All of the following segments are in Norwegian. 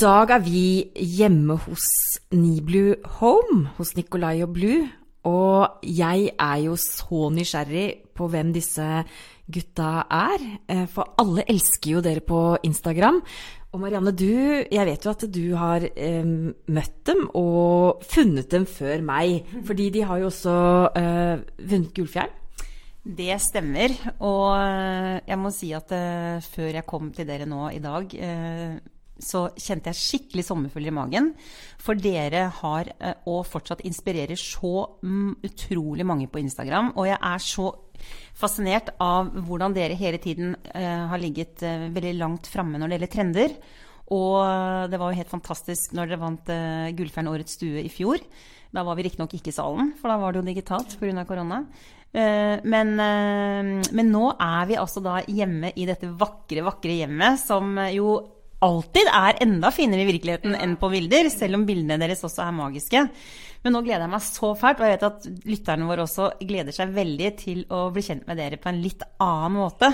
dag er vi hjemme hos Niblu Home, hos Nicolai og Blue. Og jeg er jo så nysgjerrig på hvem disse gutta er. eh, For alle elsker jo dere på Instagram. Og Marianne, du, jeg vet jo at du har eh, møtt dem og funnet dem før meg. Fordi de har jo også eh, vunnet Gullfjern. Det stemmer. Og eh, jeg må si at eh, før jeg kom til dere nå i dag, eh, så kjente jeg skikkelig sommerfugler i magen. For dere har, eh, og fortsatt inspirerer, så mm, utrolig mange på Instagram. Og jeg er så fascinert av hvordan dere hele tiden eh, har ligget eh, veldig langt framme når det gjelder trender. Og eh, det var jo helt fantastisk når dere vant uh, Årets stue i fjor. Da var vi riktignok ikke i salen, for da var det jo digitalt pga. korona. Eh, men, eh, men nå er vi altså da hjemme i dette vakre, vakre hjemmet, som jo alltid er enda finere i virkeligheten enn på bilder, selv om bildene deres også er magiske. Men nå gleder jeg meg så fælt, og jeg vet at lytterne våre også gleder seg veldig til å bli kjent med dere på en litt annen måte.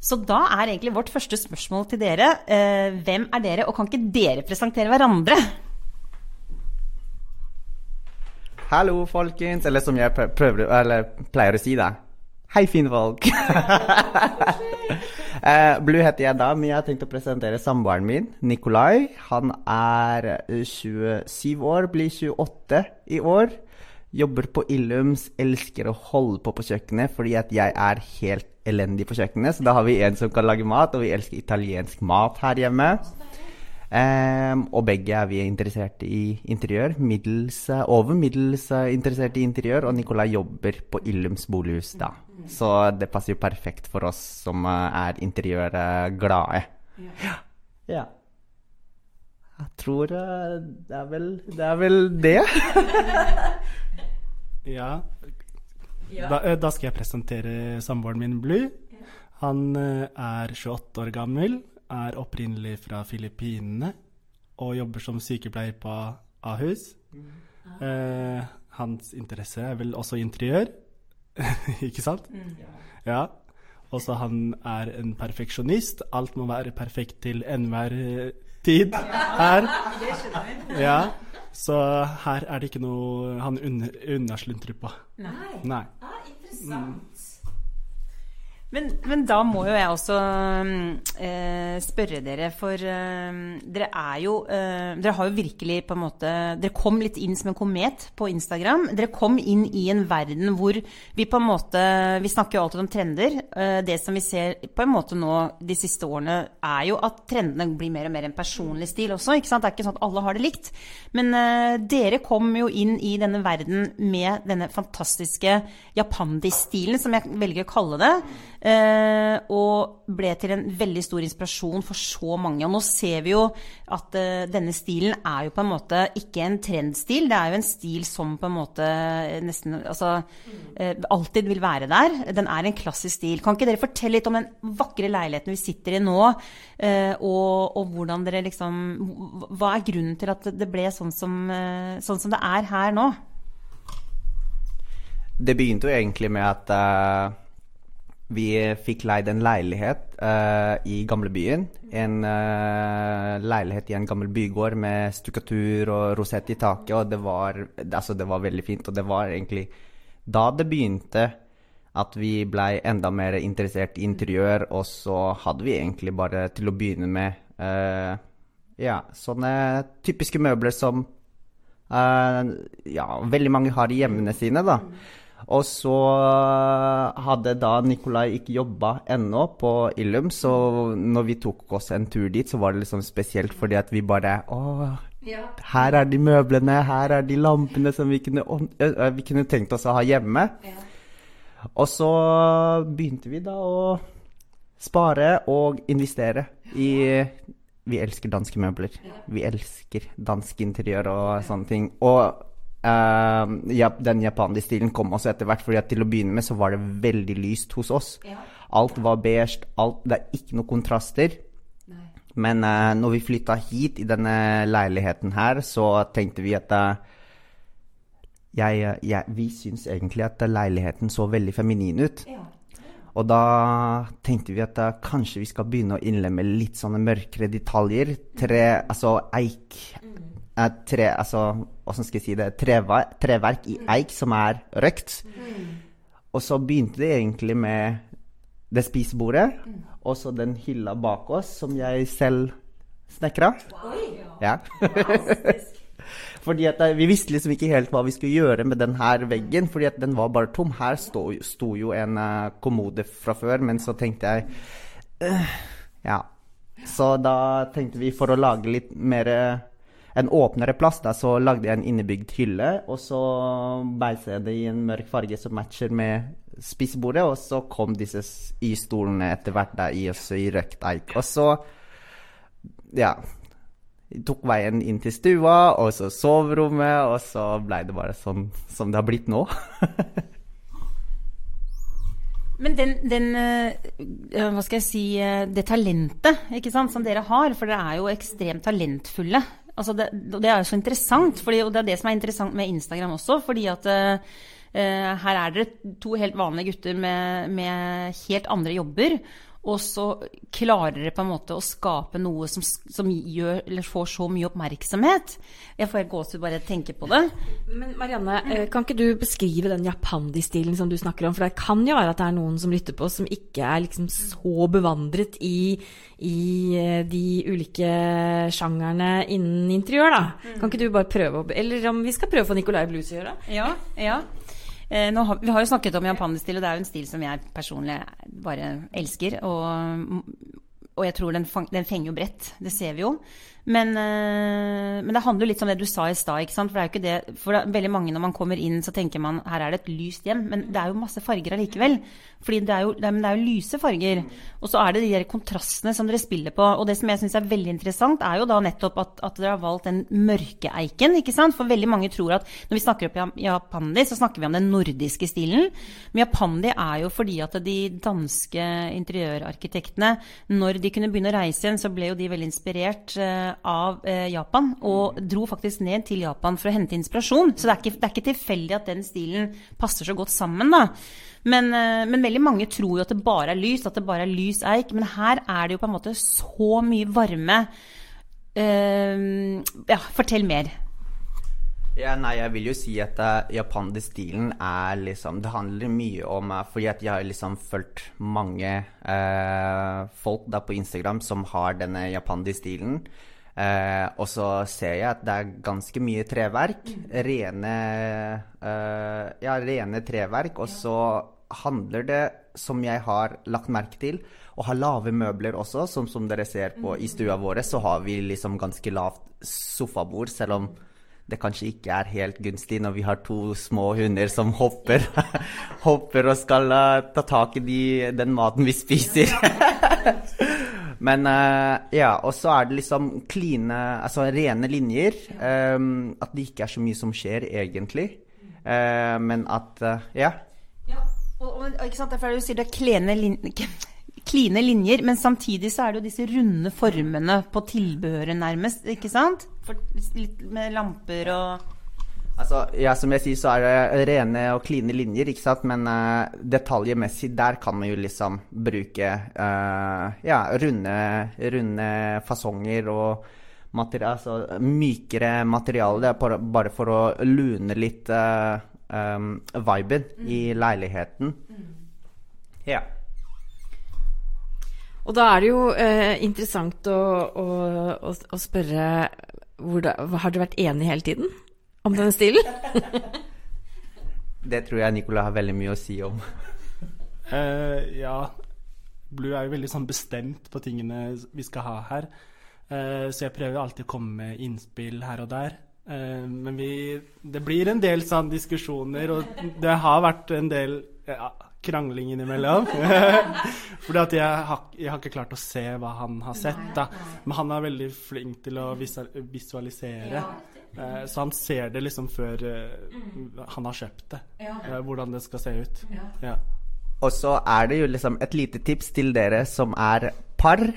Så da er egentlig vårt første spørsmål til dere eh, hvem er dere, og kan ikke dere presentere hverandre? Hallo, folkens. Eller som jeg prøver, eller pleier å si det. Hei, fine folk. Eh, Blue heter jeg da, men jeg har tenkt å presentere samboeren min, Nikolai. Han er eh, 27 år, blir 28 i år. Jobber på Illums, elsker å holde på på kjøkkenet fordi at jeg er helt elendig på kjøkkenet. Så da har vi en som kan lage mat, og vi elsker italiensk mat her hjemme. Ehm, og begge er vi interessert i interiør. Middels, eh, over middels eh, interessert i interiør, og Nicolai jobber på Illums bolighus da. Så det passer jo perfekt for oss som eh, er interiørglade. Ja. ja. Jeg tror det er vel det. Er vel det. Ja. Da, da skal jeg presentere samboeren min, Blue. Han er 28 år gammel, er opprinnelig fra Filippinene og jobber som sykepleier på Ahus. Eh, hans interesse er vel også interiør, ikke sant? Ja. Også han er en perfeksjonist. Alt må være perfekt til enhver tid her. Ja. Så her er det ikke noe han unnasluntrer på. Nei. Nei. Ah, interessant. Men, men da må jo jeg også mm, eh, spørre dere, for eh, dere er jo eh, Dere har jo virkelig på en måte Dere kom litt inn som en komet på Instagram. Dere kom inn i en verden hvor vi på en måte Vi snakker jo alltid om trender. Eh, det som vi ser på en måte nå de siste årene, er jo at trendene blir mer og mer en personlig stil også. ikke sant? Det er ikke sånn at alle har det likt. Men eh, dere kom jo inn i denne verden med denne fantastiske japandi-stilen, som jeg velger å kalle det. Eh, og ble til en veldig stor inspirasjon for så mange. Og nå ser vi jo at eh, denne stilen er jo på en måte ikke en trendstil, det er jo en stil som på en måte nesten altså eh, alltid vil være der. Den er en klassisk stil. Kan ikke dere fortelle litt om den vakre leiligheten vi sitter i nå, eh, og, og hvordan dere liksom Hva er grunnen til at det ble sånn som, eh, sånn som det er her nå? Det begynte jo egentlig med at eh, vi fikk leid en leilighet uh, i gamlebyen. En uh, leilighet i en gammel bygård med stukkatur og rosett i taket. Og det var, altså det var veldig fint. Og det var egentlig da det begynte at vi blei enda mer interessert i interiør. Og så hadde vi egentlig bare til å begynne med uh, ja, sånne typiske møbler som ja, veldig mange har i hjemmene sine, da. Og så hadde da Nikolai ikke jobba ennå på Illum, så når vi tok oss en tur dit, så var det liksom spesielt fordi at vi bare Å, her er de møblene, her er de lampene som vi kunne, vi kunne tenkt oss å ha hjemme. Og så begynte vi da å spare og investere i Vi elsker danske møbler. Vi elsker dansk interiør og sånne ting. Og eh, ja, den japanske stilen kom også etter hvert, fordi at til å begynne med så var det veldig lyst hos oss. Alt var beige, alt, det er ikke noen kontraster. Men uh, når vi flytta hit i denne leiligheten her, så tenkte vi at uh, jeg, jeg, vi syns egentlig at leiligheten så veldig feminin ut. Og da tenkte vi at da kanskje vi skal begynne å innlemme litt sånne mørkere detaljer. Tre, altså eik eh, tre, altså, Hvordan skal jeg si det? Treva, treverk i eik som er røkt. Og så begynte det egentlig med det spisebordet, og så den hylla bak oss som jeg selv snekra. Ja. fordi at eh, Vi visste liksom ikke helt hva vi skulle gjøre med den her veggen, fordi at den var bare tom. Her sto, sto jo en uh, kommode fra før, men så tenkte jeg uh, Ja. Så da tenkte vi for å lage litt mer en åpnere plass, da, så lagde jeg en innebygd hylle, og så beiset jeg det i en mørk farge som matcher med spissbordet, og så kom disse Y-stolene etter hvert da i, også i røkt eik. Og så ja, tok veien inn til stua, og så soverommet, og så blei det bare sånn som det har blitt nå. Men den, den, uh, hva skal jeg si, uh, det talentet ikke sant, som dere har, for dere er jo ekstremt talentfulle. Altså det, det, er jo så interessant, fordi, og det er det som er interessant med Instagram også. fordi at uh, her er dere to helt vanlige gutter med, med helt andre jobber. Og så klarer dere på en måte å skape noe som, som gjør, får så mye oppmerksomhet. Jeg får helt gåsehud bare tenke på det. Men Marianne, eh, kan ikke du beskrive den japandi-stilen som du snakker om? For det kan jo være at det er noen som lytter på som ikke er liksom så bevandret i, i eh, de ulike sjangerne innen interiør, da. Kan ikke du bare prøve å Eller om vi skal prøve å få Nicolai Blues å gjøre? Ja, ja. Eh, har, vi har jo snakket om japanerstil, og det er jo en stil som jeg personlig bare elsker. Og, og jeg tror den, den fenger jo bredt. Det ser vi jo. Men, øh, men, det handler jo litt om det du sa i stad. For det er jo ikke det For det veldig mange når man kommer inn, så tenker man her er det et lyst hjem. Men det er jo masse farger allikevel. Fordi det er jo, det det er jo lyse farger. Og så er det de der kontrastene som dere spiller på. Og det som jeg syns er veldig interessant, er jo da nettopp at, at dere har valgt den mørke eiken. ikke sant? For veldig mange tror at når vi snakker opp japandi, så snakker vi om den nordiske stilen. Men japandi er jo fordi at de danske interiørarkitektene, når de kunne begynne å reise igjen, så ble jo de veldig inspirert eh, av eh, Japan. Og dro faktisk ned til Japan for å hente inspirasjon. Så det er ikke, det er ikke tilfeldig at den stilen passer så godt sammen, da. Men, eh, men, veldig mange tror jo at det bare er lys, at det bare er lys eik. Men her er det jo på en måte så mye varme. Uh, ja, fortell mer. Ja, nei, jeg vil jo si at uh, japansk-stilen er liksom Det handler mye om uh, Fordi at jeg har liksom fulgt mange uh, folk da på Instagram som har denne japansk-stilen. Uh, og så ser jeg at det er ganske mye treverk. Rene, eh, ja, rene treverk. Og så handler det, som jeg har lagt merke til, å ha lave møbler også. Som, som dere ser på i stua vår, så har vi liksom ganske lavt sofabord, selv om det kanskje ikke er helt gunstig når vi har to små hunder som hopper, hopper og skal uh, ta tak i de, den maten vi spiser. Men uh, ja, og så er det liksom kline, altså rene linjer. Um, at det ikke er så mye som skjer, egentlig. Uh, men at uh, ja. ja. Og, og, ikke sant, Derfor er det du sier det er klene, lin kline linjer, men samtidig så er det jo disse runde formene på tilbehøret, nærmest. ikke sant? For, litt med lamper og Altså, ja, Som jeg sier, så er det rene og kline linjer, ikke sant? men uh, detaljemessig der kan man jo liksom bruke uh, ja, runde, runde fasonger og material, altså, mykere materiale. Er bare for å lune litt uh, um, viben mm. i leiligheten. Mm. Ja. Og da er det jo interessant å, å, å, å spørre det, Har dere vært enige hele tiden? Om denne stilen? det tror jeg Nicola har veldig mye å si om. uh, ja. Blue er jo veldig sånn bestemt på tingene vi skal ha her. Uh, så jeg prøver alltid å komme med innspill her og der. Uh, men vi, det blir en del sånn diskusjoner, og det har vært en del ja, krangling innimellom. Fordi at jeg har, jeg har, ikke klart å se hva han har sett. da. Men han er veldig flink til å visualisere. Eh, så han ser det liksom før eh, han har kjøpt det. Eh, hvordan det skal se ut. Ja. Og så er det jo liksom et lite tips til dere som er par.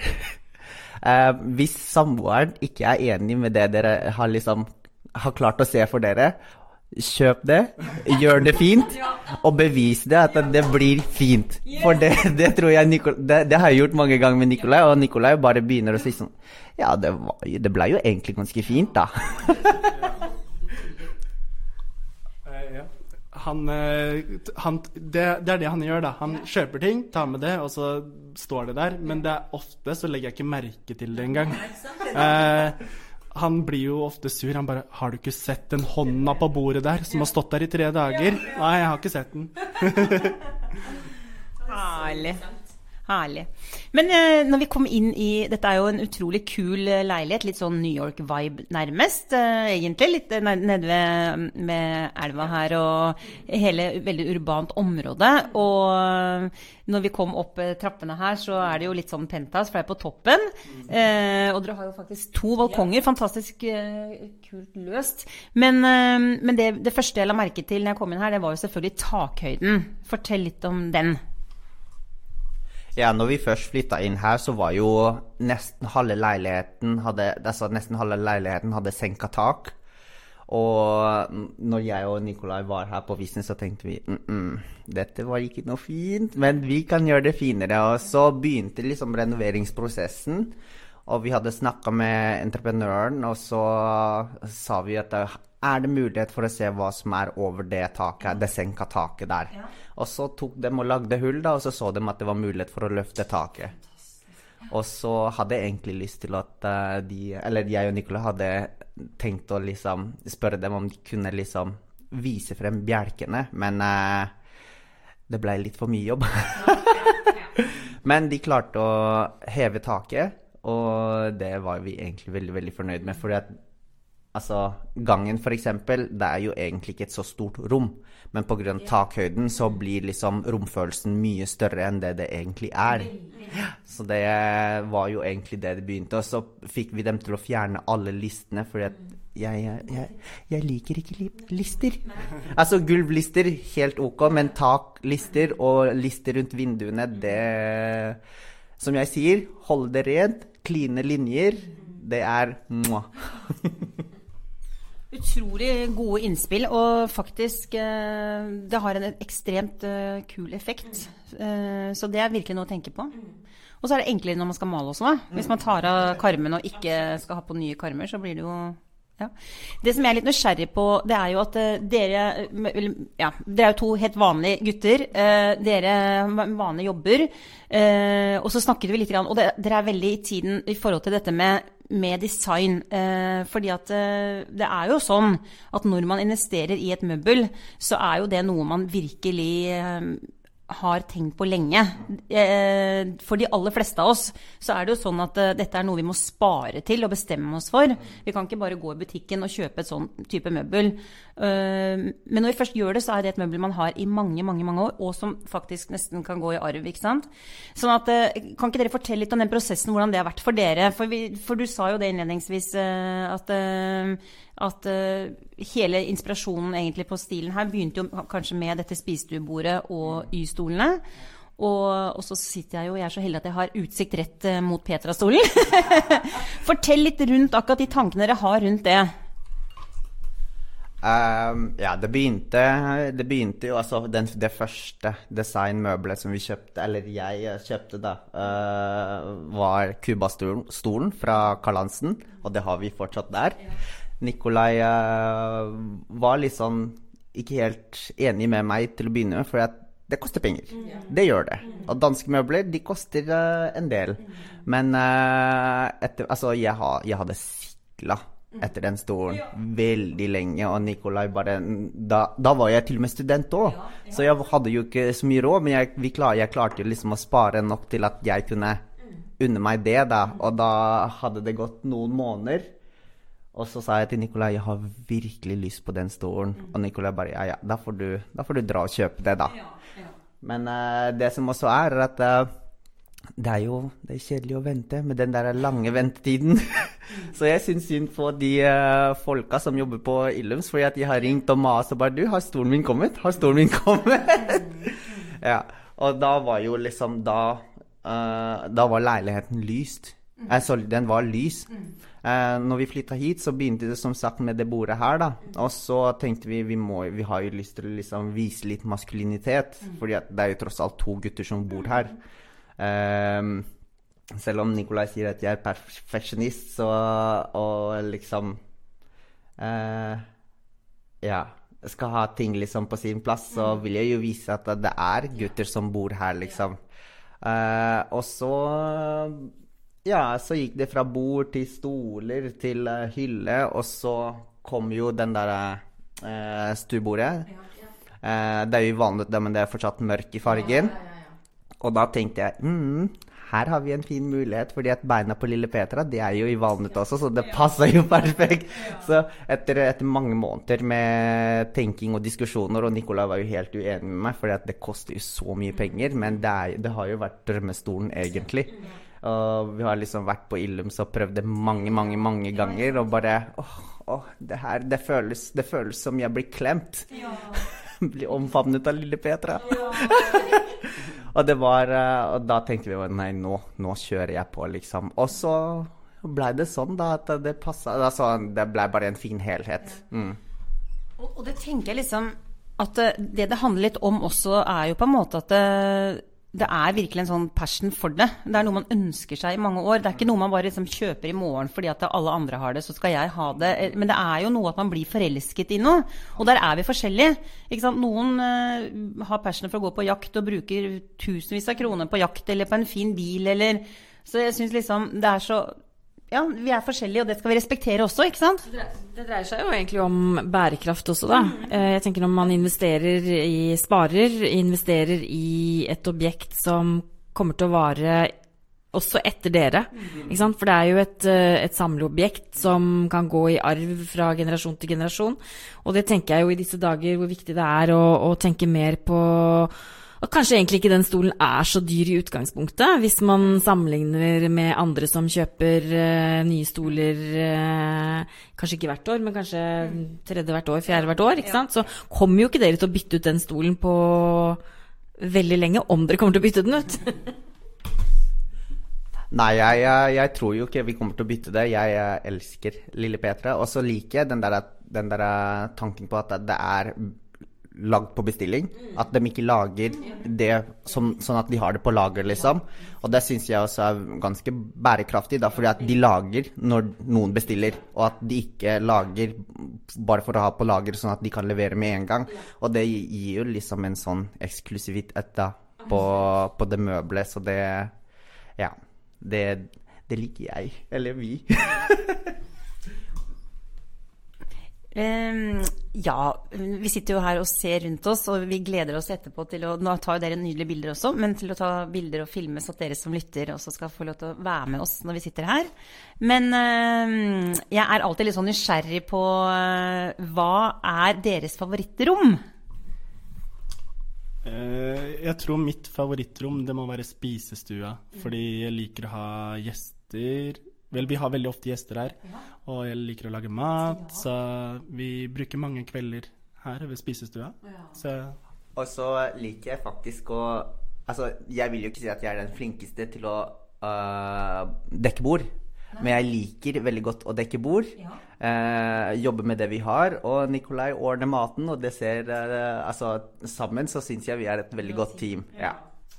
hvis samboeren ikke er enig med det dere har liksom har klart å se for dere, Kjøp det, gjør det fint, og bevis det at det blir fint. For det, det tror jeg Nicol det, det, har jeg gjort mange ganger med Nikolai, og Nikolai bare begynner å si sånn Ja, det, var, det ble jo egentlig ganske fint, da. Han, han, det, det, er det han gjør, da. Han kjøper ting, tar med det, og så står det der. Men det er ofte så legger jeg ikke merke til det engang. Eh, han blir jo ofte sur. Han bare 'Har du ikke sett den hånda på bordet der, som har stått der i tre dager?' Nei, jeg har ikke sett den. Herlig. Herlig. Men eh, når vi kom inn i Dette er jo en utrolig kul eh, leilighet. Litt sånn New York-vibe, nærmest, eh, egentlig. Litt eh, nede ved, med elva her og hele veldig urbant område. Og eh, når vi kom opp eh, trappene her, så er det jo litt sånn penthouse, for det er på toppen. og dere har jo faktisk to balkonger. Fantastisk kult løst. Men, men det, det første jeg la merke til når jeg kom inn her, det var jo selvfølgelig takhøyden. Fortell litt om den. Ja, når vi først flytta inn her, så var jo nesten halve leiligheten hadde, altså nesten halve leiligheten hadde senka tak. Og når jeg og Nikolai var her på visning, så tenkte vi mm -mm, dette var ikke noe fint, men vi kan gjøre det finere. Og så begynte liksom renoveringsprosessen. Og vi hadde snakka med entreprenøren, og så sa vi at er det mulighet for å se hva som er over det taket, det senka taket der. Ja. Og så tok de og lagde hull, da, og så så de at det var mulighet for å løfte taket. Og så hadde jeg egentlig lyst til at uh, de Eller jeg og Nicolai hadde tenkt å liksom spørre dem om de kunne liksom vise frem bjelkene, men uh, det ble litt for mye jobb. men de klarte å heve taket, og det var vi egentlig veldig, veldig fornøyd med. fordi at Altså, gangen f.eks., det er jo egentlig ikke et så stort rom. Men pga. takhøyden så blir liksom romfølelsen mye større enn det det egentlig er. Så det var jo egentlig det det begynte. Og så fikk vi dem til å fjerne alle listene, fordi at jeg, jeg, jeg, liker ikke lister. Altså gulvlister, helt ok, men taklister og lister rundt vinduene, det Som jeg sier, holde det rent, kline linjer. Det er mwah. Utrolig gode innspill, og faktisk eh, Det har en ekstremt eh, kul effekt. Eh, så det er virkelig noe å tenke på. Og så er det enklere når man skal male også. Hvis man tar av karmen og ikke skal ha på nye karmer, så blir det jo ja. Det som jeg er litt nysgjerrig på, det er jo at dere Ja, dere er jo to helt vanlige gutter. dere vanlige jobber. og så snakket vi litt, og dere er veldig i tiden i forhold til dette med med design. Eh, fordi at eh, det er jo sånn at når man investerer i et møbel, så er jo det noe man virkelig eh, har tenkt på lenge. Eh, for de aller fleste av oss så er det jo sånn at eh, dette er noe vi må spare til og bestemme oss for. Vi kan ikke bare gå i butikken og kjøpe et sånn type møbel. Men når vi først gjør det, så er det et møbel man har i mange mange, mange år, og som faktisk nesten kan gå i arv. ikke sant? Sånn at, Kan ikke dere fortelle litt om den prosessen, hvordan det har vært for dere? For, vi, for du sa jo det innledningsvis at at uh, hele inspirasjonen egentlig på stilen her begynte jo kanskje med dette spisestuebordet og Y-stolene. Og, og, så sitter jeg jo, jeg er så heldig at jeg har utsikt rett mot Petra-stolen. Fortell litt rundt akkurat de tankene dere har rundt det. Um, ja, det begynte, det begynte jo altså den, Det første designmøbelet som vi kjøpte, eller jeg kjøpte, da, uh, var Cuba-stolen fra Karl Hansen. Og det har vi fortsatt der. Nikolai uh, var litt sånn ikke helt enig med meg til å begynne med, for det koster penger. Mm. Det gjør det. Og danske møbler, de koster uh, en del. Mm. Men etter, altså, jeg, ha, jeg hadde sikla etter den stolen ja. veldig lenge, og Nikolai bare Da, da var jeg til og med student òg, ja, ja. så jeg hadde jo ikke så mye råd, men jeg, klar, jeg klarte jo liksom å spare nok til at jeg kunne unne meg det, da. Og da hadde det gått noen måneder. Og så sa jeg til Nikolai jeg har virkelig lyst på den stolen. Mm. Og Nikolai bare ja, ja, da får, du, da får du, dra og kjøpe det, da. Ja, ja. Men uh, det som også er, er at uh, det er jo det er kjedelig å vente med den der lange ventetiden. så jeg syns synd på de uh, folka som jobber på Illums, fordi at de har ringt og mast og bare 'Du, har stolen min kommet? Har stolen min kommet?' ja. Og da var jo liksom Da, da var leiligheten lyst. Altså, den var lys. Eh, når vi flytta hit, så begynte det som sagt med det bordet her, da. Og så tenkte vi vi, må, vi har jo lyst til å liksom vise litt maskulinitet, fordi det er jo tross alt to gutter som bor her. Eh, selv om Nikolai sier at jeg er perfeksjonist, så Og liksom eh, Ja. Skal ha ting liksom på sin plass, så vil jeg jo vise at det er gutter som bor her, liksom. Uh, og så Ja, så gikk det fra bord til stoler til uh, hylle, og så kom jo den der uh, stuebordet. Uh, det er jo vanlig, men det er fortsatt mørk i fargen. Og da tenkte jeg mm, her har vi en fin mulighet, fordi at beina på lille Petra det er jo i valnøtt også, så det passer jo perfekt. Så etter, etter, mange måneder med tenking og diskusjoner, og Nicolai var jo helt uenig med meg, fordi at det koster jo så mye penger, men det, er, det har jo vært drømmestolen egentlig. Og vi har liksom vært på Illums og prøvd det mange, mange, mange ganger, og bare åh, åh det her det føles, det føles som jeg blir klemt. Ja. blir omfavnet av lille Petra. Ja. Og det var eh, Og da tenkte vi nei, nå, nå kjører jeg på, liksom. Og så blei det sånn, da, at det passa altså, Det blei bare en fin helhet. Mm. Og, og, det tenker jeg liksom At eh, det det handler litt om også, er jo på en måte at det, det er virkelig en sånn passion for det. Det er noe man ønsker seg i mange år. Det er ikke noe man bare liksom kjøper i morgen fordi at alle andre har det, så skal jeg ha det. Men det er jo noe at man blir forelsket i noe. Og der er vi forskjellige. Noen uh, har passion for å gå på jakt og bruker tusenvis av kroner på jakt eller på en fin bil eller Så jeg syns liksom det er så ja, vi er forskjellige, og det skal vi respektere også, ikke sant? Det dreier seg jo egentlig om bærekraft også, da. Eh, jeg tenker når man investerer i sparer, investerer i et objekt som kommer til å vare også etter dere. Ikke sant? For det er jo et, eh, et samleobjekt som kan gå i arv fra generasjon til generasjon. Og det tenker jeg jo i disse dager hvor viktig det er å, å tenke mer på og kanskje egentlig ikke den stolen er så dyr i utgangspunktet, hvis man sammenligner med andre som kjøper uh, nye stoler uh, kanskje ikke hvert år, men kanskje tredje hvert år, fjerde hvert år. ikke sant? Så kommer jo ikke dere til å bytte ut den stolen på veldig lenge, om dere kommer til å bytte den ut. Nei, jeg, jeg, jeg, tror jo ikke vi kommer til å bytte det. Jeg, jeg elsker Lille Petra. Og så liker jeg den der, den der tanken på at det er lagd på bestilling. At de ikke lager det som, sånn at de har det på lager, liksom. Og det syns jeg også er ganske bærekraftig, da, fordi at de lager når noen bestiller. Og at de ikke lager bare for å ha på lager, sånn at de kan levere med en gang. Og det gir jo liksom en sånn eksklusivitet da, på, på det møbelet, så det Ja. Det, det liker jeg. Eller vi. Um, ja, vi sitter jo her og ser rundt oss, og vi gleder oss etterpå til å Nå tar jo dere nydelige bilder også, men til å ta bilder og filme så at dere som lytter også skal få lov til å være med oss når vi sitter her. Men um, jeg er alltid litt sånn nysgjerrig på uh, hva er deres favorittrom? Uh, jeg tror mitt favorittrom det må være spisestua, fordi jeg liker å ha gjester Vel, vi har veldig ofte gjester her, ja. og jeg liker å lage mat, ja. så vi bruker mange kvelder her ved spisestua. Ja. Så. Og så liker jeg faktisk å Altså, jeg vil jo ikke si at jeg er den flinkeste til å uh, dekke bord. Men jeg liker veldig godt å dekke bord. Ja. Eh, jobbe med det vi har. Og Nikolai ordner maten, og det ser eh, Altså, sammen så syns jeg vi er et veldig godt team. Ja,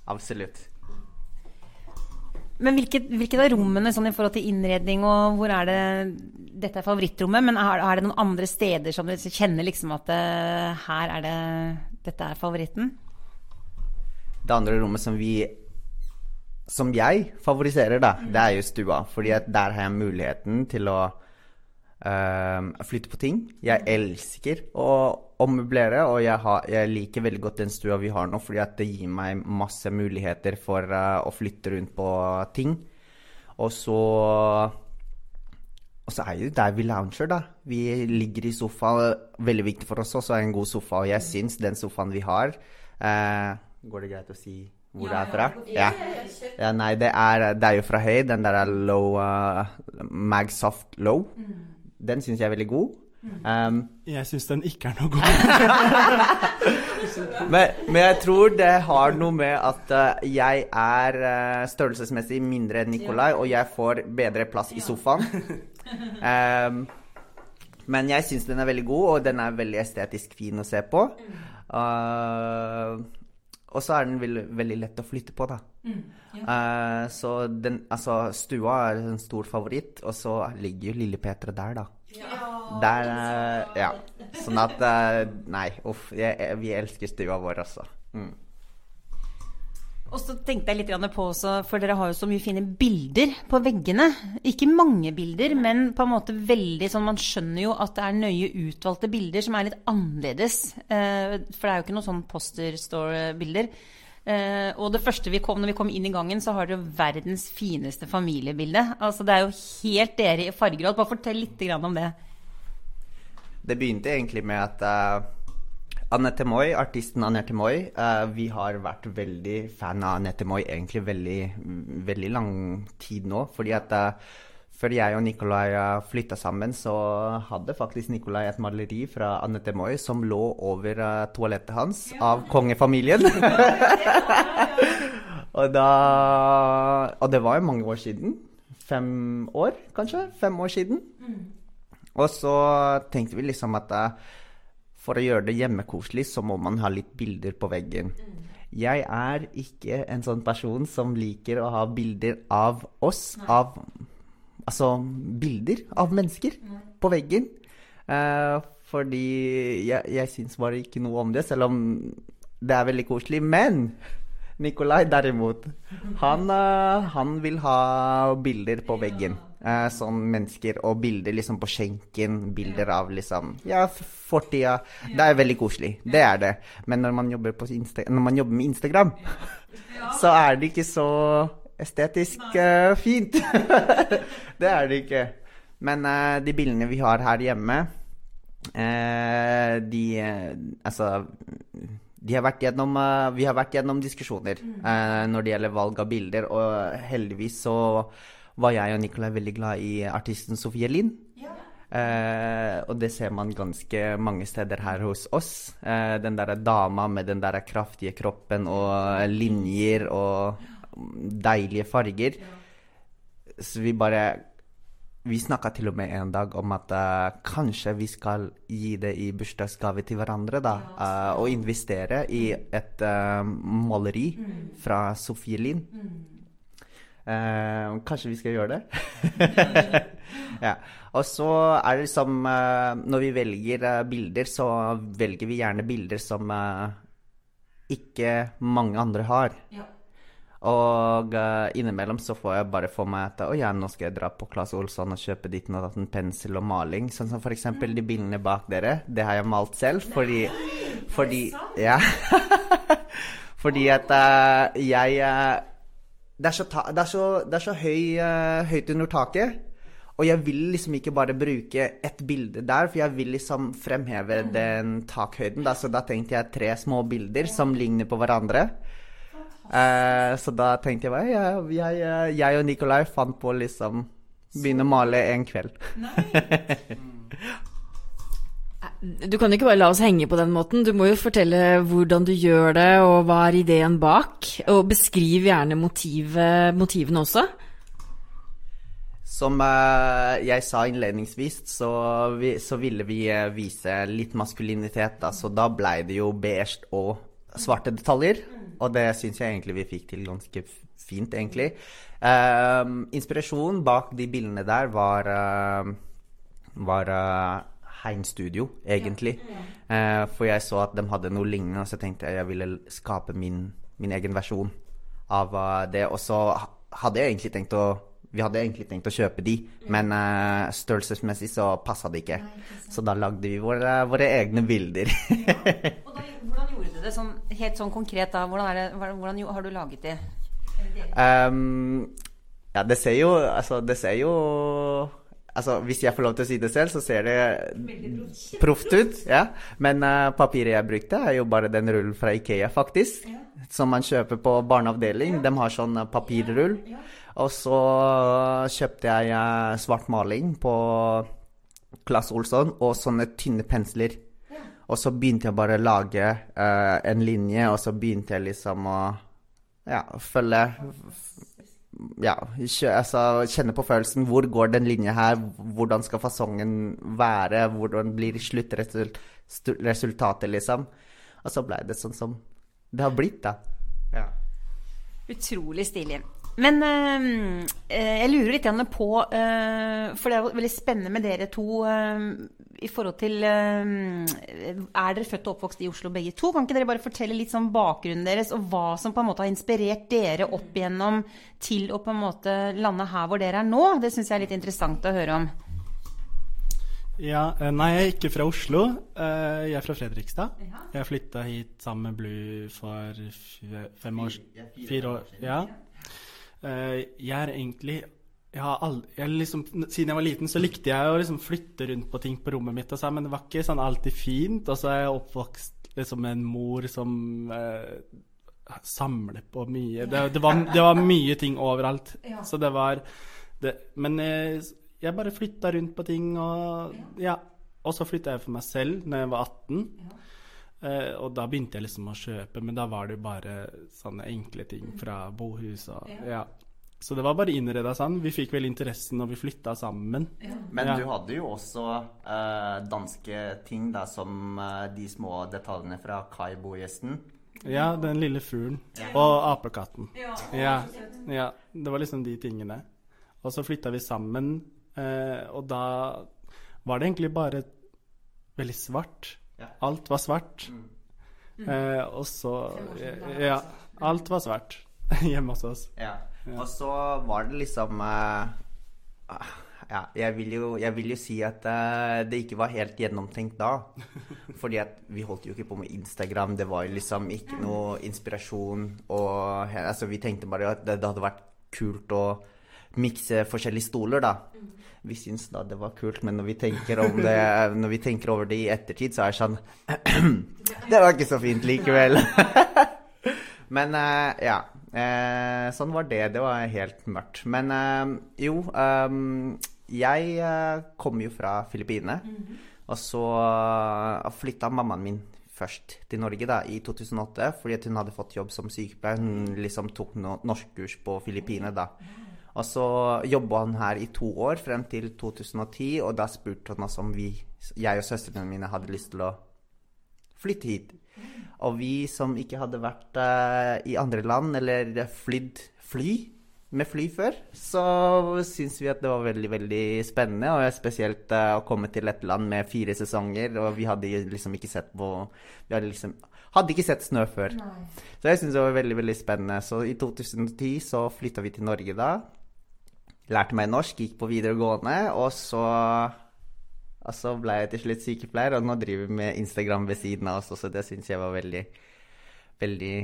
absolutt. Men hvilket, hvilket av rommene sånn i forhold til innredning og hvor er det Dette er favorittrommet, men er, er det noen andre steder som du kjenner liksom at det, eh, her er det Dette er favoritten? Det andre rommet som vi Som jeg favoriserer, da, det er jo stua. Fordi der har jeg muligheten til å uh, flytte på ting. Jeg elsker å ommøblere, og jeg, har, jeg, liker veldig godt den stua vi har nå, fordi at det gir meg masse muligheter for uh, å flytte rundt på ting. Og så Og så er det der vi lounger, da. Vi ligger i sofa. Veldig viktig for oss også er en god sofa, og jeg syns den sofaen vi har uh, Går det greit å si hvor ja, det er fra? Ja. ja. Nei, det er, det er, jo fra Høy. Den der er low uh, Magsoft Low. Mm. Den syns jeg er veldig god. Um, Jeg syns den ikke er noe god. men, men jeg tror det har noe med at uh, jeg er uh, størrelsesmessig mindre enn Nikolai, og jeg får bedre plass i sofaen. Um, men jeg syns den er veldig god, og den er veldig estetisk fin å se på. Uh, og så er den veldig, veldig lett å flytte på, da. Eh, så den, altså, stua er en stor favoritt, og så ligger jo lille Petra der, da. Der, eh, ja. Sånn at eh, Nei, uff. Jeg, jeg, vi elsker stua vår, også. Mm. Og så tenkte jeg litt på også, for dere har jo så mye fine bilder på veggene. Ikke mange bilder, men på en måte veldig sånn Man skjønner jo at det er nøye utvalgte bilder som er litt annerledes. Eh, for det er jo ikke noen sånn poster-store-bilder. Eh, og det første vi kom når vi kom inn i gangen, så har dere verdens fineste familiebilde. Altså Det er jo helt dere i farger. Bare fortell litt om det. Det begynte egentlig med at uh Anette Moi, artisten Anette Moi Uh, Vi har vært veldig fan av Anette Moi egentlig veldig, veldig lang tid nå. Fordi at eh, før jeg og Nikolai flytta sammen, så hadde faktisk Nikolai et maleri fra Annette-Moi, som lå over eh, toalettet hans av kongefamilien. og da Og det var jo mange år siden. Fem år, kanskje? Fem år siden. Og så tenkte vi liksom at eh, for å gjøre det hjemmekoselig, så må man ha litt bilder på veggen. Jeg er ikke en sånn person som liker å ha bilder av oss, av Altså bilder av mennesker på veggen. Eh, fordi jeg, jeg syns bare ikke noe om det, selv om det er veldig koselig. Men Nikolai derimot, han, eh, han vil ha bilder på veggen. Eh, sånn mennesker og bilder liksom på skjenken. Bilder av liksom Ja, fortida. Det er veldig koselig. Det er det. Men når man jobber, når man jobber med Instagram, så er det ikke så estetisk uh, fint. det er det ikke. Men uh, de bildene vi har her hjemme, uh, de Altså de har gjennom, vi har vært gjennom diskusjoner eh, når det gjelder valg av bilder, og heldigvis så var jeg og Nicolai veldig glad i artisten Sofie Lind. Uh, og det ser man ganske mange steder her hos oss. Uh, den derre dama med den der kraftige kroppen og linjer og deilige farger. Så vi bare Vi snakka til og med en dag om at uh, kanskje vi skal gi det i bursdagsgave til hverandre, da. Uh, og investere i et uh, maleri fra Sofie Lind. Uh, kanskje vi skal gjøre det? ja. Og så er det liksom uh, Når vi velger uh, bilder, så velger vi gjerne bilder som ikke mange andre har. Og uh, innimellom så får jeg bare for meg at å ja, nå skal jeg dra på Claes Olsson og kjøpe ditt og datt en pensel og maling. Sånn som for eksempel de bildene bak dere. Det har jeg malt selv fordi Fordi Ja. fordi at uh, jeg uh, det er så, ta det er så, det er så høy, høyt under taket. Og jeg vil liksom ikke bare bruke ett bilde der, for jeg vil liksom fremheve den takhøyden. Da. Så da tenkte jeg tre små bilder som ligner på hverandre. Eh, så da tenkte jeg bare jeg, jeg, jeg og Nikolai fant på liksom Begynne å male en kveld. Du kan ikke bare la oss henge på den måten. Du må jo fortelle hvordan du gjør det, og hva er ideen bak. Og beskriv gjerne motivet, motivene også. Som eh, jeg sa innledningsvis, så, vi, så ville vi eh, vise litt maskulinitet. Da. Så da blei det jo beige og svarte detaljer. Og det syns jeg egentlig vi fikk til ganske fint, egentlig. Eh, inspirasjonen bak de bildene der var, uh, var uh, Hein Studio, egentlig. Eh, for jeg så at de hadde noe lignende, og så tenkte jeg jeg ville skape min, min egen versjon av eh, det. Og så hadde jeg egentlig tenkt å vi hadde egentlig tenkt å kjøpe de, men uh, størrelsesmessig så passa det ikke. Så da lagde vi våre, våre egne bilder. Og da, hvordan gjorde du det sånn, helt sånn konkret da? Hvordan, det, hvordan har du laget det? Um, ja, det ser jo Altså, det ser jo Altså, Hvis jeg får lov til å si det selv, så ser det proft ut. ja. Men uh, papiret jeg brukte, er jo bare den rullen fra Ikea, faktisk. Som man kjøper på barneavdeling. De har sånn eh, papirrull. Og så kjøpte jeg eh, svart maling på Claes Olsson og sånne tynne pensler. Og så begynte jeg bare å lage uh, en linje, og så begynte jeg liksom å ja, følge Ja, altså, kjenne på følelsen. Hvor går den linja her? Hvordan skal fasongen være? Hvordan blir sluttresultatet, liksom? Og så ble det sånn som det har blitt, da. Ja. Utrolig stilig. Men eh, jeg lurer litt på eh, For det er jo veldig spennende med dere to eh, i forhold til Er dere født og oppvokst i Oslo begge to? Kan ikke dere bare fortelle litt sånn bakgrunnen deres, og hva som på en måte har inspirert dere opp igjennom til å på en måte lande her hvor dere er nå? Det syns jeg er litt interessant å høre om. Ja, Nei, jeg er ikke fra Oslo. Jeg er fra Fredrikstad. Jeg flytta hit sammen med Blue for fem år Fire år. Ja. Uh, jeg er egentlig jeg aldri, jeg liksom, Siden jeg var liten, så likte jeg å liksom flytte rundt på ting på rommet mitt. Så, men det var ikke sånn alltid fint. Og så er jeg oppvokst liksom, med en mor som eh, samler på mye. Det, det, var, det, var, mye ting overalt. Ja. Så det var det, Men jeg, jeg bare flytta rundt på ting, og ja. Og så flytta jeg for meg selv når jeg var 18. Ja. Uh, og da begynte jeg liksom å kjøpe, men da var det jo bare sånne enkle ting fra bohus og ja. Så det var bare innreda sånn. Vi fikk vel interessen når vi flytta sammen. Ja. Men ja. du hadde jo også uh, danske ting, da, som uh, de små detaljene fra Kaibo-gjesten. Ja, den lille fuglen. Ja. Og apekatten. Ja. ja. Det var liksom de tingene. Og så flytta vi sammen, og da var det egentlig bare veldig svart. Alt var svart. Mm. og så Ja. Alt var svart hjemme hos oss. Ja. Og så var det liksom eh, ja, jeg vil, jo, jeg vil, jo, si at uh, det ikke var helt gjennomtenkt da. Fordi at vi holdt jo ikke på med Instagram. Det var jo liksom ikke noe inspirasjon. Og altså, vi tenkte bare at det, det hadde vært kult å mikse forskjellige stoler, da. Vi syns da det var kult, men når vi tenker, det, når vi tenker over det i ettertid, så er det sånn Det var ikke så fint likevel. men uh, ja. Eh, sånn var det. Det var helt mørkt. Men eh, jo, jeg kom jo fra Filippinene. Mm. Og så flytta mammaen min først til Norge da, i 2008 fordi hun hadde fått jobb som sykepleier. Hun liksom tok no norskkurs på Filippinene da. Og så jobba han her i to år, frem til 2010, og da spurte han oss om vi, jeg og søstrene mine hadde lyst til å flytte hit. Og vi som ikke hadde vært uh, i andre land eller flydd fly med fly før, så syns vi at det var veldig veldig spennende. Og spesielt uh, å komme til et land med fire sesonger, og vi hadde liksom ikke sett på Vi hadde liksom hadde ikke sett snø før. Nei. Så jeg syns det var veldig veldig spennende. Så i 2010 så flytta vi til Norge da. Lærte meg norsk, gikk på videregående, og så og så ble jeg til slutt sykepleier, og nå driver vi med Instagram ved siden av oss så det syns jeg var veldig, veldig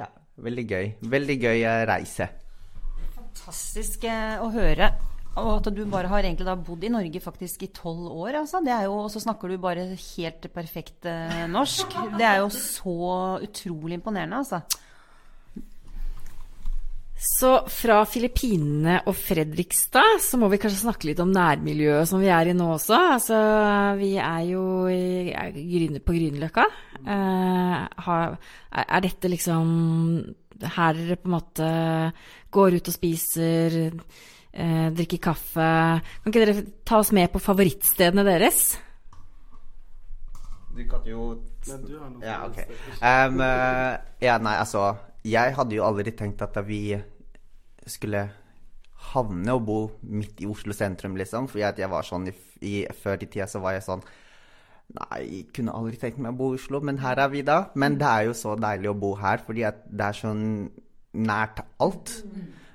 Ja, veldig gøy. Veldig gøy eh, reise. Fantastisk eh, å høre. Og at du bare har egentlig da bodd i Norge faktisk i tolv år, altså. Det er jo, og så snakker du bare helt perfekt eh, norsk. Det er jo så utrolig imponerende, altså. Så fra Filippinene og Fredrikstad så må vi kanskje snakke litt om nærmiljøet som vi er i nå også. Altså, vi er jo i, på Grünerløkka. Eh, er dette liksom her dere på en måte går ut og spiser, eh, drikker kaffe? Kan ikke dere ta oss med på favorittstedene deres? Du kan jo Men du har noe Ja, ok. Um, uh, ja, nei, altså Jeg hadde jo aldri tenkt at vi skulle havne og bo midt i Oslo sentrum, liksom. For jeg, var sånn i, i, Før i tida så var jeg sånn Nei, jeg kunne aldri tenkt meg å bo i Oslo, men her er vi da. Men det er jo så deilig å bo her, fordi det er sånn nært alt.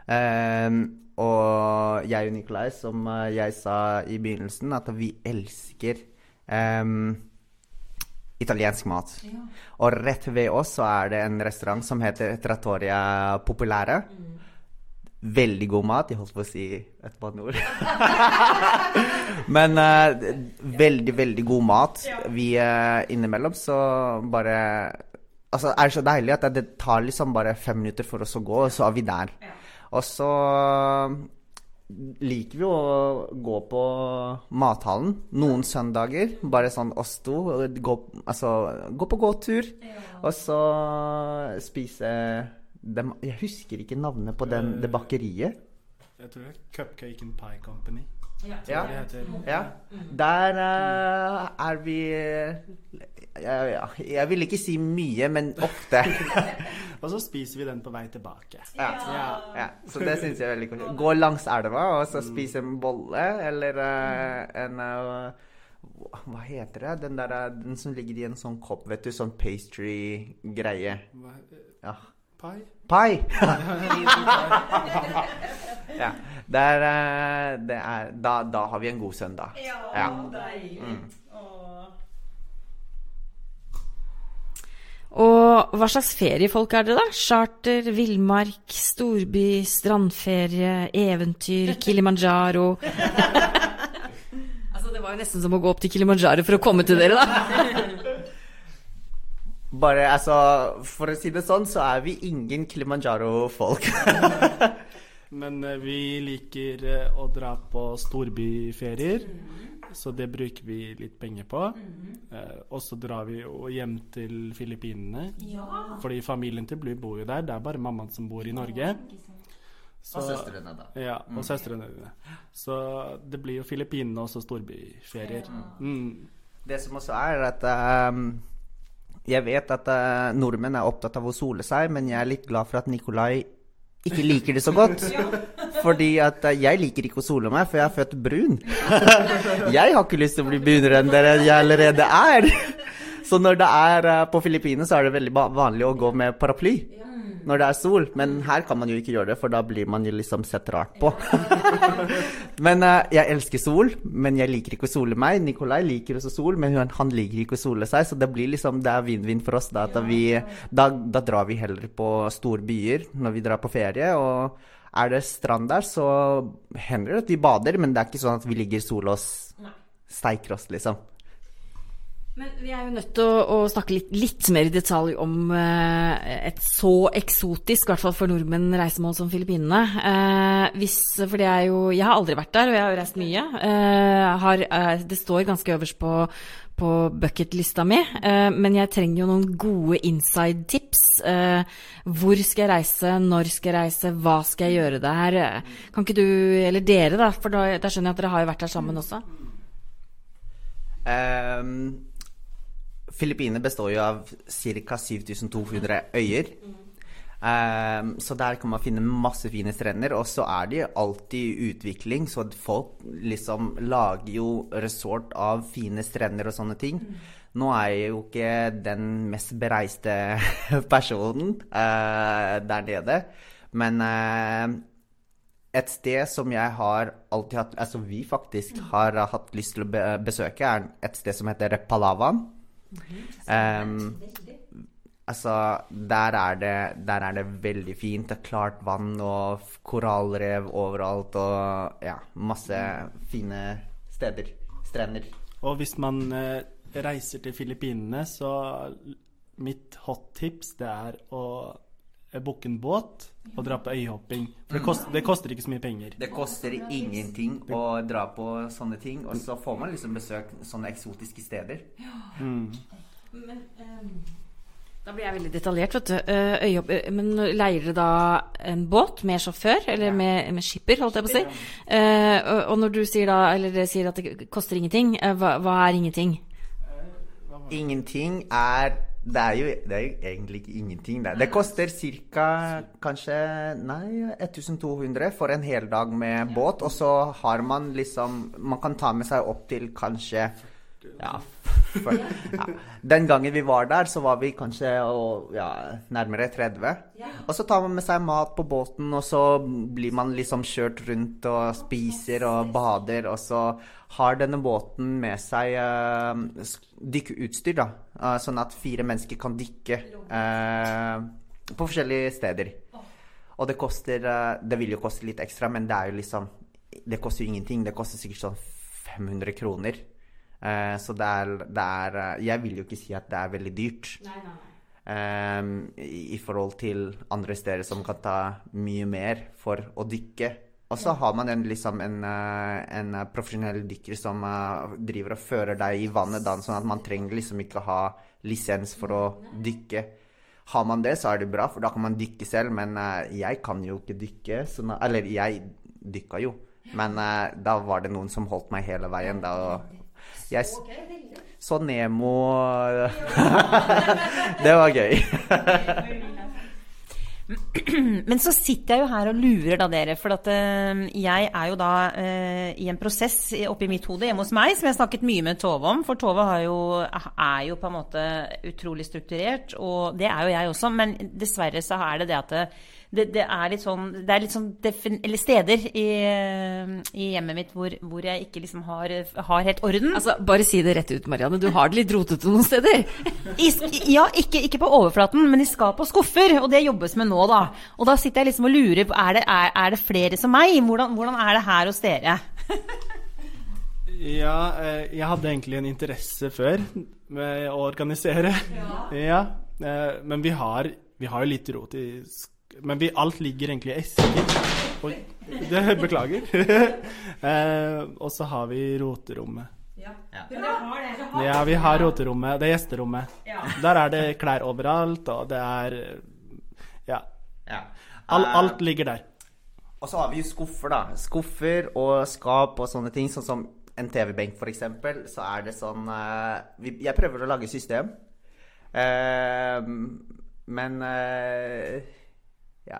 Um, og jeg og Nikolai, som eh, jeg sa i begynnelsen, at vi elsker um, italiensk mat. Ja. Og rett ved oss så er det en restaurant som heter Trattoria Populære. Mm veldig god mat. Jeg holdt på å si et banneord. Men uh, veldig, veldig god mat. Vi uh, innimellom så bare Altså, er det så deilig at det tar liksom bare fem minutter for oss å gå, og så er vi der. Og så liker vi å gå på mathallen noen søndager. Bare sånn oss to. Gå, altså, gå på gåtur. Og så spise dem, Jeg husker ikke navnet på den, det bakeriet. Jeg tror det er Cupcake and Pie Company. Ja. Ja. Der uh, er vi ja, ja. Jeg vil ikke si mye, men ofte. Og så spiser vi den på vei tilbake. Ja. ja. Så det syns jeg er veldig koselig. Gå langs elva og så spise en bolle eller uh, en eh, Hva heter det? Den, der, den som ligger i en sånn kopp, vet du. Sånn pastry-greie. Ja. Pie? Pai! ja. Der, eh, det er, da, da har vi en god søndag. Ja. Mm. Og hva slags feriefolk er dere, da? Charter, villmark, storby, strandferie, eventyr, Kilimanjaro Altså, det var jo nesten som å gå opp til Kilimanjaro for å komme til dere, da. Bare, altså, for å si det sånn, så er vi ingen Kilimanjaro-folk. Men eh, vi liker eh, å dra på storbyferier, så det bruker vi litt penger på. Eh, og så drar vi jo hjem til Filippinene, fordi familien til Blue bor jo der. Det er bare mammaen som bor i Norge. Så- da. Ja, og søstrene dine. Så det blir jo Filippinene og så storbyferier. Mm. Det som også er at um Jeg vet at uh, nordmenn er opptatt av å sole seg, men jeg er litt glad for at Nikolai ikke liker det så godt. Fordi at eh, jeg liker ikke å sole meg, for jeg er født brun. jeg har ikke lyst til å bli brunere enn dere jeg allerede er. Så når det er eh, på Filippinene, så er det veldig vanlig å gå med paraply. Når det er sol, men her kan man jo ikke gjøre det, for da blir man jo liksom sett rart på. men uh, jeg elsker sol, men jeg liker ikke å sole meg. Nikolai liker også sol, men han, liker ikke å sole seg, så det blir liksom, det er vinn-vinn for oss. Da, at vi, da, da drar vi heller på store byer når vi drar på ferie. og er det strand der, så hender det at vi bader, men det er ikke sånn at vi ligger i sol og steiker oss, liksom. Men vi er jo nødt til å, å snakke litt, litt mer i detalj om eh, et så eksotisk, i hvert fall for nordmenn, reisemål som Filippinene. Eh, hvis, for det er jo Jeg har aldri vært der, og jeg har jo reist mye. Eh, har, eh, det står ganske øverst på, på bucketlista mi, eh, men jeg trenger jo noen gode inside tips. Eh, hvor skal jeg reise, når skal jeg reise, hva skal jeg gjøre der? Kan ikke du, eller dere da, for da, da skjønner jeg at dere har jo vært der sammen også. Um, Filippinene består jo av ca. 7200 øyer. Um, så der kan man finne masse fine strender. Og så er de alltid i utvikling, så folk liksom lager jo resort av fine strender og sånne ting. Nå er jeg jo ikke den mest bereiste personen uh, der nede, men uh, et sted som jeg har alltid hatt Altså vi faktisk har hatt lyst til å besøke, er et sted som heter Palawan. Ehm, altså, der er, det, der er det veldig fint. Det er klart vann og korallrev overalt og ja, masse fine steder. Strender. Og hvis man eh, reiser til Filippinene, så mitt hot tips det er å booke en båt og dra på øyhopping. For det, koster, det koster ikke så mye penger. Det koster ingenting å dra på sånne ting, og så får man liksom besøk sånne eksotiske steder. Da blir jeg veldig detaljert, vet du. Eh, eh, men leier dere da en båt med sjåfør, eller med, med skipper, holdt jeg på å si? Uh, og, og når du sier da, eller dere sier at det koster ingenting, uh, hva, hva er ingenting? Ingenting er Det er jo, det er jo egentlig ikke ingenting. Det, det koster ca. kanskje Nei, 1200 for en hel dag med båt. Og så har man liksom Man kan ta med seg opp til kanskje ja, for, ja. Den gangen vi var der, så var vi kanskje og, ja, nærmere 30. Og så tar man med seg mat på båten, og så blir man liksom kjørt rundt og spiser og bader. Og så har denne båten med seg uh, dykkeutstyr, da. Uh, sånn at fire mennesker kan dykke uh, på forskjellige steder. Og det koster Det vil jo koste litt ekstra, men det er jo liksom Det koster jo ingenting. Det koster sikkert sånn 500 kroner. Eh, så det er, det er eh, Jeg vil jo ikke si at det er veldig dyrt. eh, i, I forhold til andre steder som kan ta mye mer for å dykke. Og så har man en, liksom en, eh, en profesjonell dykker som driver og fører deg i vannet, da, sånn at man trenger liksom ikke ha lisens for å dykke. Har man det, så er det bra, for da kan man dykke selv. Men jeg kan jo ikke dykke. Sånn, eller jeg dykka jo, men da var det noen som holdt meg hele veien. Da, og jeg så Nemo Det var gøy. Men så sitter jeg jo her og lurer da dere, for at eh, jeg er jo da eh, i en prosess i- oppi mitt hode hjemme hos meg, som jeg har snakket mye med Tove om. For Tove har jo, er jo på en måte utrolig strukturert, og det er jo jeg også. Men dessverre så er det det at det, det, er litt sånn Det er litt sånn defin, eller steder i, eh, i hjemmet mitt hvor, hvor jeg ikke liksom har, har helt orden. Altså, bare si det rett ut, Marianne. Du har det litt rotete noen steder. I, ja, ikke, ikke på overflaten, men i skap og skuffer. Og det jobbes med nå, da. Og da sitter jeg liksom og lurer på er det, er, er det flere som meg. Hvordan, hvordan er det her hos dere? Ja, eh, jeg hadde egentlig en interesse før med å organisere. Ja. ja Men vi har, vi har jo litt rot i Men vi, alt ligger egentlig i esker. Oi, det, beklager. Eh, Og så har vi roterommet. Ja, vi har roterommet. Det er gjesterommet. Der er det klær overalt, og det er Ja. Ja. All, alt ligger der. Og så har vi jo skuffer, da. Skuffer og skap og sånne ting. Sånn som en TV-benk, eksempel. Så er det sånn uh, vi, Jeg prøver å lage system. uh, men eh, ja,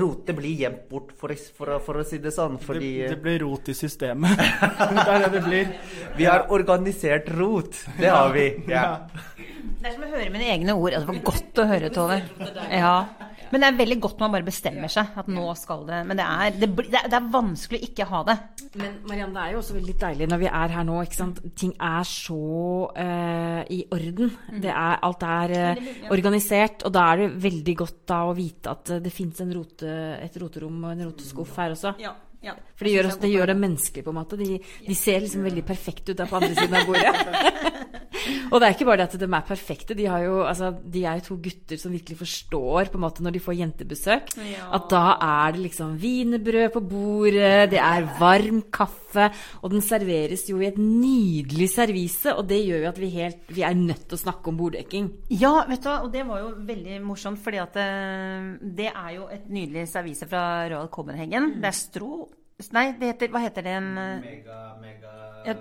rotet blir gjemt bort, for, å- for, for å si det sånn. Fordi Det, det blir rot i systemet. det er det det blir. vi har organisert rot. Det har vi. Ja. Det er som å høre mine egne ord. Ja, Det var godt å høre, Tove. Ja. Men det er veldig godt man bare bestemmer seg. At nå skal det Men det er, det, det er, det er vanskelig å ikke ha det. Men Marianne, det er jo også veldig deilig når vi er her nå. ikke sant? Ting er så uh, i orden. Det er, alt er uh, organisert. Og da er det veldig godt da å vite at eh, det fins rote, et roterom og en roteskuff her også. For det gjør, også, det gjør dem menneskelig, på en måte. De, de ser liksom veldig perfekte ut der på andre siden av bordet. og det er ikke bare det at de er perfekte, de, har jo, altså, de er jo to gutter som virkelig forstår på en måte når de får jentebesøk, at da er det liksom wienerbrød på bordet, det er varm kaffe, og den serveres jo i et nydelig servise, og det gjør jo at vi, helt, vi er nødt til å snakke om borddekking. Ja, vet du hva, og det var jo veldig morsomt, fordi at eh, det er jo et nydelig servise fra Royal Copenhagen. Det er strå Nei, det heter, hva heter det? En, eh, Mega, mega Ja.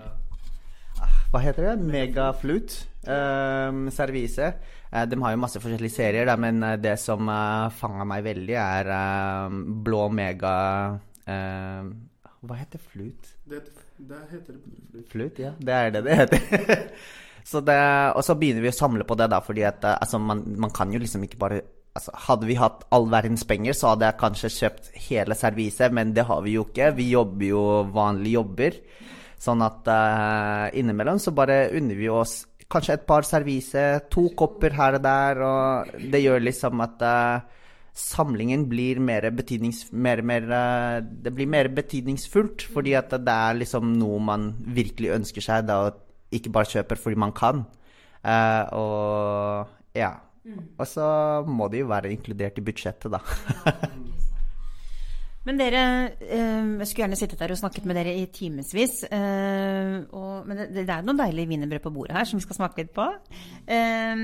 Hva heter det? Megaflut. Um, servise. Eh, de har jo masse forskjellige serier, da, men eh, det som uh, fanga meg veldig, er uh, blå mega uh, Hva heter flut? Det, det heter det Flut, ja. Det er det det heter. så det, og så begynner vi å samle på det, da, fordi at altså, man, man kan jo liksom ikke bare altså, Hadde vi hatt all verdens penger, så hadde jeg kanskje kjøpt hele serviset, men det har vi jo ikke. Vi jobber jo vanlige jobber. Sånn at uh, innimellom så bare unner vi oss kanskje et par servise, to kopper her og der, og det gjør liksom at uh, samlingen blir mer betydnings... Mer betydningsfullt, fordi at det er liksom noe man virkelig ønsker seg, da, og ikke bare kjøper fordi man kan. Og ja. Og så må de jo være inkludert i budsjettet, da. Men dere, eh, jeg skulle gjerne sittet der og snakket med dere i timevis. Eh, men det, er noe deilig wienerbrød på bordet her som vi skal smake litt på. Eh,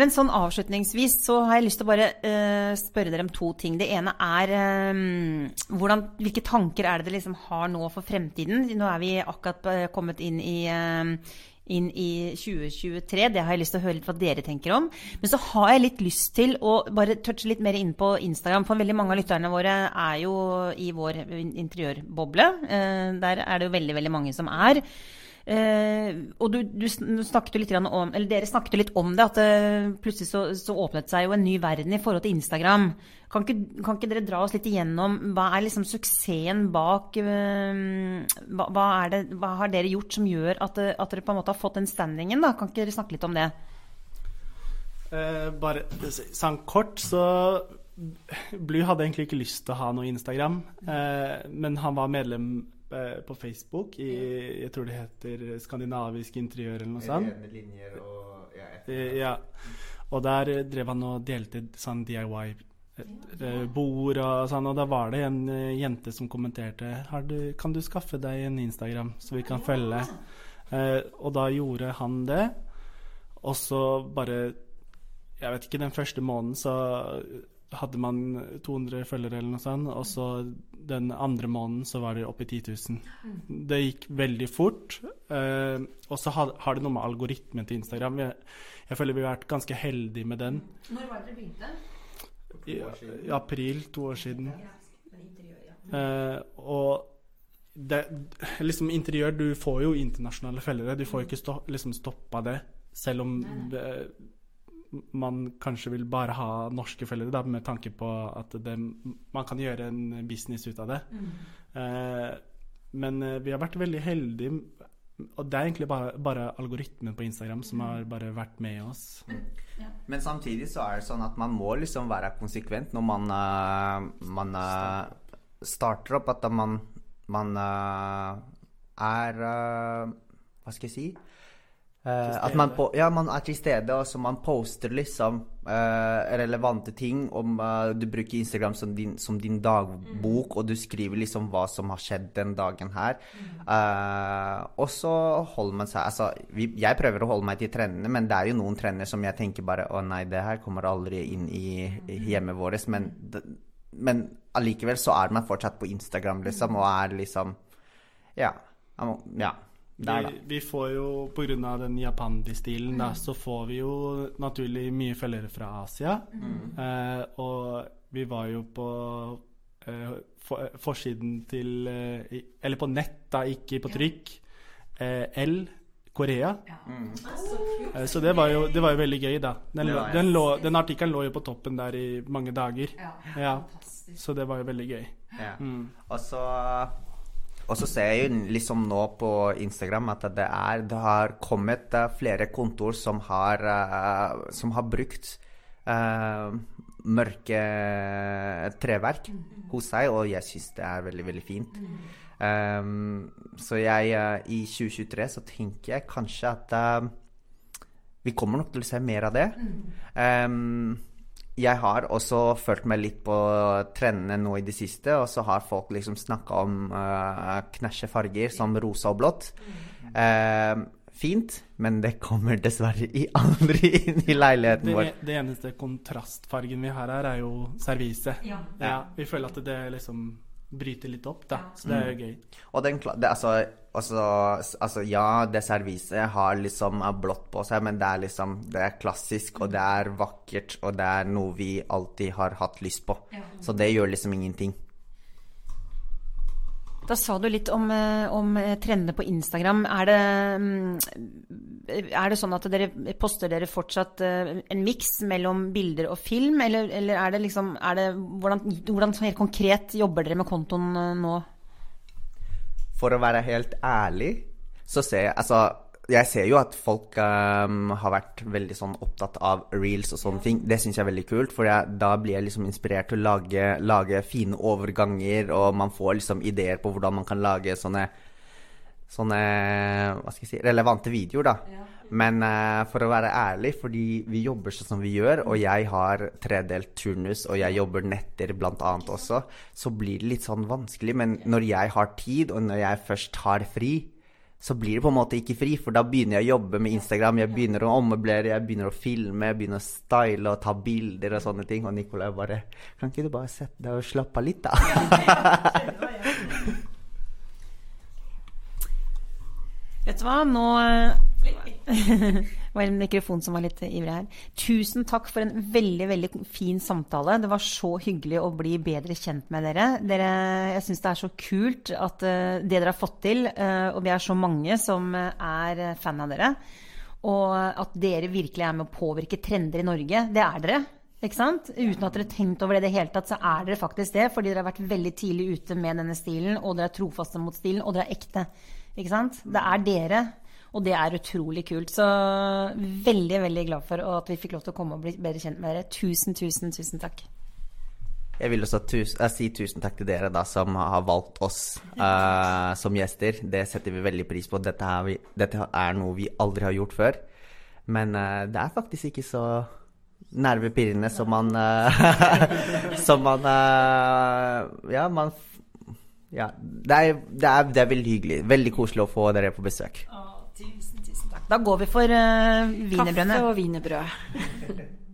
men sånn avslutningsvis så har jeg lyst til å bare spørre dere om to ting. Det ene er hvordan, hvilke tanker er det dere liksom har nå for fremtiden? Nå er vi akkurat kommet inn i inn i 2023. Det har jeg lyst til å høre litt hva dere tenker om. Men så har jeg litt lyst til å bare touche litt mer inn på Instagram. For veldig mange av lytterne våre er jo i vår interiørboble. Eh, der er det jo veldig, veldig mange som er. Eh, og du, du snakket litt om, eller dere snakket jo litt om det, at eh, plutselig så, så åpnet seg jo en ny verden i forhold til Instagram. Kan ikke, kan ikke dere dra oss litt igjennom hva er liksom suksessen bak eh, hva, hva, det, hva har dere gjort som gjør at, at dere på en måte har fått den standingen? da? Kan ikke dere snakke litt om det? Eh, bare sånn kort, så Bly hadde egentlig ikke lyst til å ha noe Instagram, eh, men han var medlem på Facebook i Jeg tror det heter Skandinavisk interiør eller noe sånt. linjer og ja, Eh, Ja. Og der drev han og delte sånn DIY-bord og sånn, og da var det en eh, jente som kommenterte Har du, Kan du skaffe deg en Instagram, så vi kan følge? Eh, og da gjorde han det. Og så bare Jeg vet ikke, den første måneden så hadde man 200 følgere eller noe sånt, og så den andre måneden så var det oppe i 10 000. Det gikk veldig fort. Eh, og så har, har det noe med algoritmen til Instagram. Jeg, jeg føler vi har vært ganske heldige med den. Når var det dere begynte? I, I april, to år siden. Eh, og det, liksom interiør Du får jo internasjonale følgere. Du får jo ikke stå, liksom stoppa det, selv om det, man kanskje vil bare ha norske følgere, da, med tanke på at det, man kan gjøre en business ut av det. Eh, men eh, vi har vært veldig heldige, og det er egentlig bare, bare algoritmen på Instagram som har bare vært med oss. Men samtidig så er det sånn at man må liksom være konsekvent når man, uh, man uh, starter opp. At man, man uh, er Hva skal jeg si? Eh, at man, på, ja, man er til stede, og så man poster liksom eh, relevante ting. Om eh, du bruker Instagram som din, som din dagbok, og du skriver liksom hva som har skjedd den dagen her. Eh, og så holder man seg Altså, vi, jeg prøver å holde meg til trendene, men det er jo noen trender som jeg tenker bare Å nei, det her kommer aldri inn i, i hjemmet vårt. Men, men allikevel så er man fortsatt på Instagram, liksom, og er liksom Ja. ja. Der, da. Vi, vi får jo, pga. den japandi-stilen, da, så får vi jo naturlig mye følgere fra Asia. Eh, og vi var jo på eh, for, forsiden til eh, Eller på nett, da, ikke på trykk. Eh, L. Korea. Eh, så det var, jo, det var jo veldig gøy, da. Den, ja, den, lå, den artikkelen lå jo på toppen der i mange dager. Ja, så det var jo veldig gøy. Ja. Mm. Og så og så ser jeg jo liksom nå på Instagram at det, er, det har kommet eh, flere kontor som har, eh, som har brukt uh, mørke treverk hos seg, og jeg syns det er veldig, veldig fint. Um, så jeg i 2023 så tenker jeg kanskje at uh, vi kommer nok til å se mer av det. Um, jeg har også følt meg litt på trendene nå i det siste, og så har folk liksom snakka om uh, knæsje farger som rosa og blått. Uh, fint, men det kommer dessverre i- aldri inn i leiligheten vår. det eneste kontrastfargen vi har her, er jo servise. Ja. vi føler at det liksom bryter litt opp, da. Så det er jo gøy. Og den, det, altså, altså, altså, ja, det serviset har liksom er blått på seg, men det er liksom Det er klassisk, og det er vakkert, og det er noe vi alltid har hatt lyst på. Så det gjør liksom ingenting. Da sa du litt om, eh, om eh, trendene på Instagram. Er det, mm, er det sånn at dere poster dere fortsatt eh, en miks mellom bilder og film, eller, eller er det liksom er det, hvordan, hvordan helt konkret jobber dere med kontoen nå? For å være helt ærlig, så ser jeg Altså, jeg ser jo at folk um, har vært veldig sånn opptatt av reels og sånne ting. Det syns jeg er veldig kult, for jeg, da blir jeg liksom inspirert til å lage, lage fine overganger, og man får liksom ideer på hvordan man kan lage sånne Sånne hva skal jeg si, relevante videoer, da. Men uh, for å være ærlig, fordi vi jobber sånn som vi gjør, og jeg har tredelt turnus, og jeg jobber netter annet også, så blir det litt sånn vanskelig. Men når jeg har tid, og når jeg først har fri, så blir det på en måte ikke fri, for da begynner jeg å jobbe med Instagram, jeg begynner å ommøblere, jeg begynner å filme, jeg begynner å style og ta bilder og sånne ting. Og Nicolai bare Kan ikke du bare sette deg og slappe av litt, da? Vet du hva, nå eh, var en mikrofon som var litt ivrig her. Tusen takk for en veldig veldig fin samtale. Det var så hyggelig å bli bedre kjent med dere. dere jeg syns det er så kult at eh, det dere har fått til, eh, og vi er så mange som eh, er fan av dere. Og at dere virkelig er med å påvirke trender i Norge. Det er dere. Ikke sant? Uten at dere har tenkt over det i det hele tatt, så er dere faktisk det. Fordi dere har vært veldig tidlig ute med denne stilen, og dere er trofaste mot stilen, og dere er ekte. Ikke sant? Det er dere, og det er utrolig kult. Så veldig, veldig glad for at vi fikk lov til å komme og bli bedre kjent med dere. Tusen, tusen, tusen takk. Jeg vil også tusen, si tusen takk til dere da, som har valgt oss uh, som gjester. Det setter vi veldig pris på. Dette er, vi, dette er noe vi aldri har gjort før. Men uh, det er faktisk ikke så nervepirrende som man uh, Som man eh, Ja, man Ja. Det er, det, er, det er veldig hyggelig. Veldig koselig å få dere på besøk. Tusen, tusen takk. Da går vi for uh, Kaffe og wienerbrød.